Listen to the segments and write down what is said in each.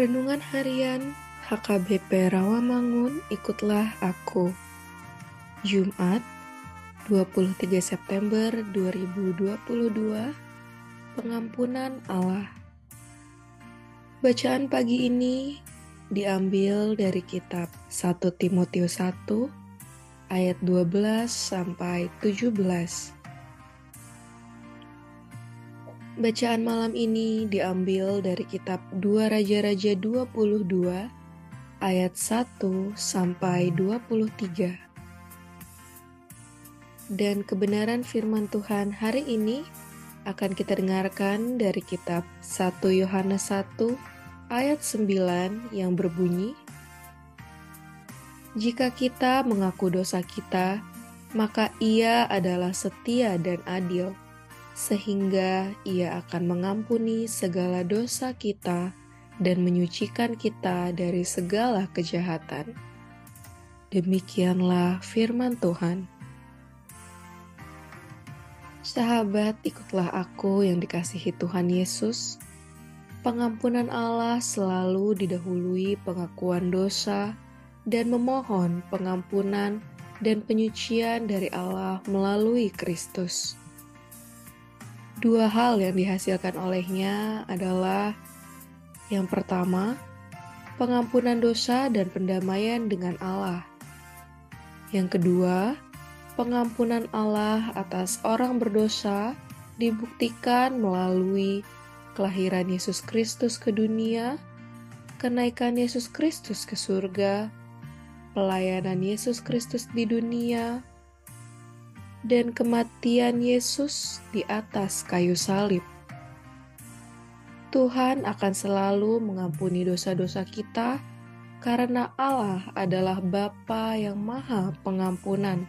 Renungan Harian HKBP Rawamangun Ikutlah Aku. Jumat 23 September 2022 Pengampunan Allah. Bacaan pagi ini diambil dari kitab 1 Timotius 1 ayat 12 sampai 17 Bacaan malam ini diambil dari kitab 2 Raja-Raja 22 ayat 1 sampai 23. Dan kebenaran firman Tuhan hari ini akan kita dengarkan dari kitab 1 Yohanes 1 ayat 9 yang berbunyi Jika kita mengaku dosa kita, maka ia adalah setia dan adil sehingga Ia akan mengampuni segala dosa kita dan menyucikan kita dari segala kejahatan. Demikianlah firman Tuhan. Sahabat, ikutlah aku yang dikasihi Tuhan Yesus. Pengampunan Allah selalu didahului pengakuan dosa dan memohon pengampunan dan penyucian dari Allah melalui Kristus. Dua hal yang dihasilkan olehnya adalah yang pertama, pengampunan dosa dan pendamaian dengan Allah. Yang kedua, pengampunan Allah atas orang berdosa dibuktikan melalui kelahiran Yesus Kristus ke dunia, kenaikan Yesus Kristus ke surga, pelayanan Yesus Kristus di dunia, dan kematian Yesus di atas kayu salib. Tuhan akan selalu mengampuni dosa-dosa kita karena Allah adalah Bapa yang Maha Pengampunan.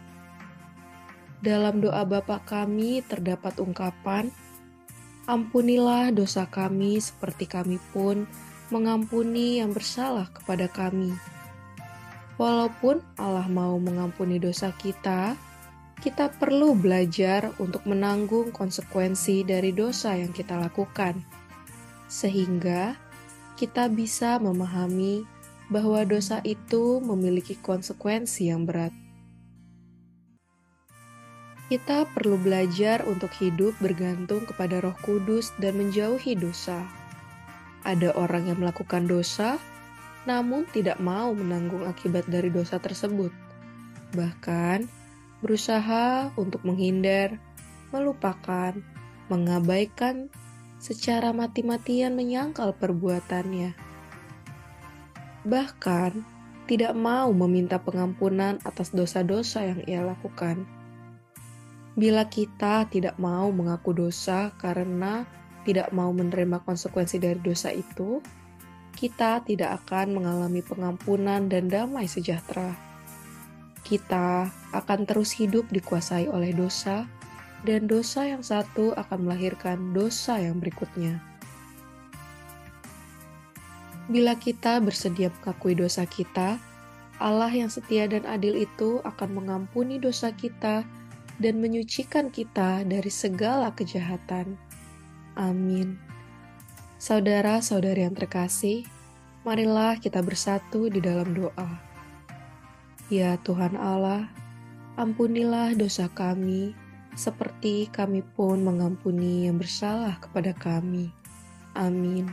Dalam doa Bapa kami terdapat ungkapan, Ampunilah dosa kami seperti kami pun mengampuni yang bersalah kepada kami. Walaupun Allah mau mengampuni dosa kita, kita perlu belajar untuk menanggung konsekuensi dari dosa yang kita lakukan, sehingga kita bisa memahami bahwa dosa itu memiliki konsekuensi yang berat. Kita perlu belajar untuk hidup bergantung kepada Roh Kudus dan menjauhi dosa. Ada orang yang melakukan dosa, namun tidak mau menanggung akibat dari dosa tersebut. Bahkan, berusaha untuk menghindar, melupakan, mengabaikan, secara mati-matian menyangkal perbuatannya. Bahkan, tidak mau meminta pengampunan atas dosa-dosa yang ia lakukan. Bila kita tidak mau mengaku dosa karena tidak mau menerima konsekuensi dari dosa itu, kita tidak akan mengalami pengampunan dan damai sejahtera kita akan terus hidup dikuasai oleh dosa, dan dosa yang satu akan melahirkan dosa yang berikutnya. Bila kita bersedia mengakui dosa kita, Allah yang setia dan adil itu akan mengampuni dosa kita dan menyucikan kita dari segala kejahatan. Amin. Saudara-saudari yang terkasih, marilah kita bersatu di dalam doa. Ya Tuhan Allah, ampunilah dosa kami, seperti kami pun mengampuni yang bersalah kepada kami. Amin.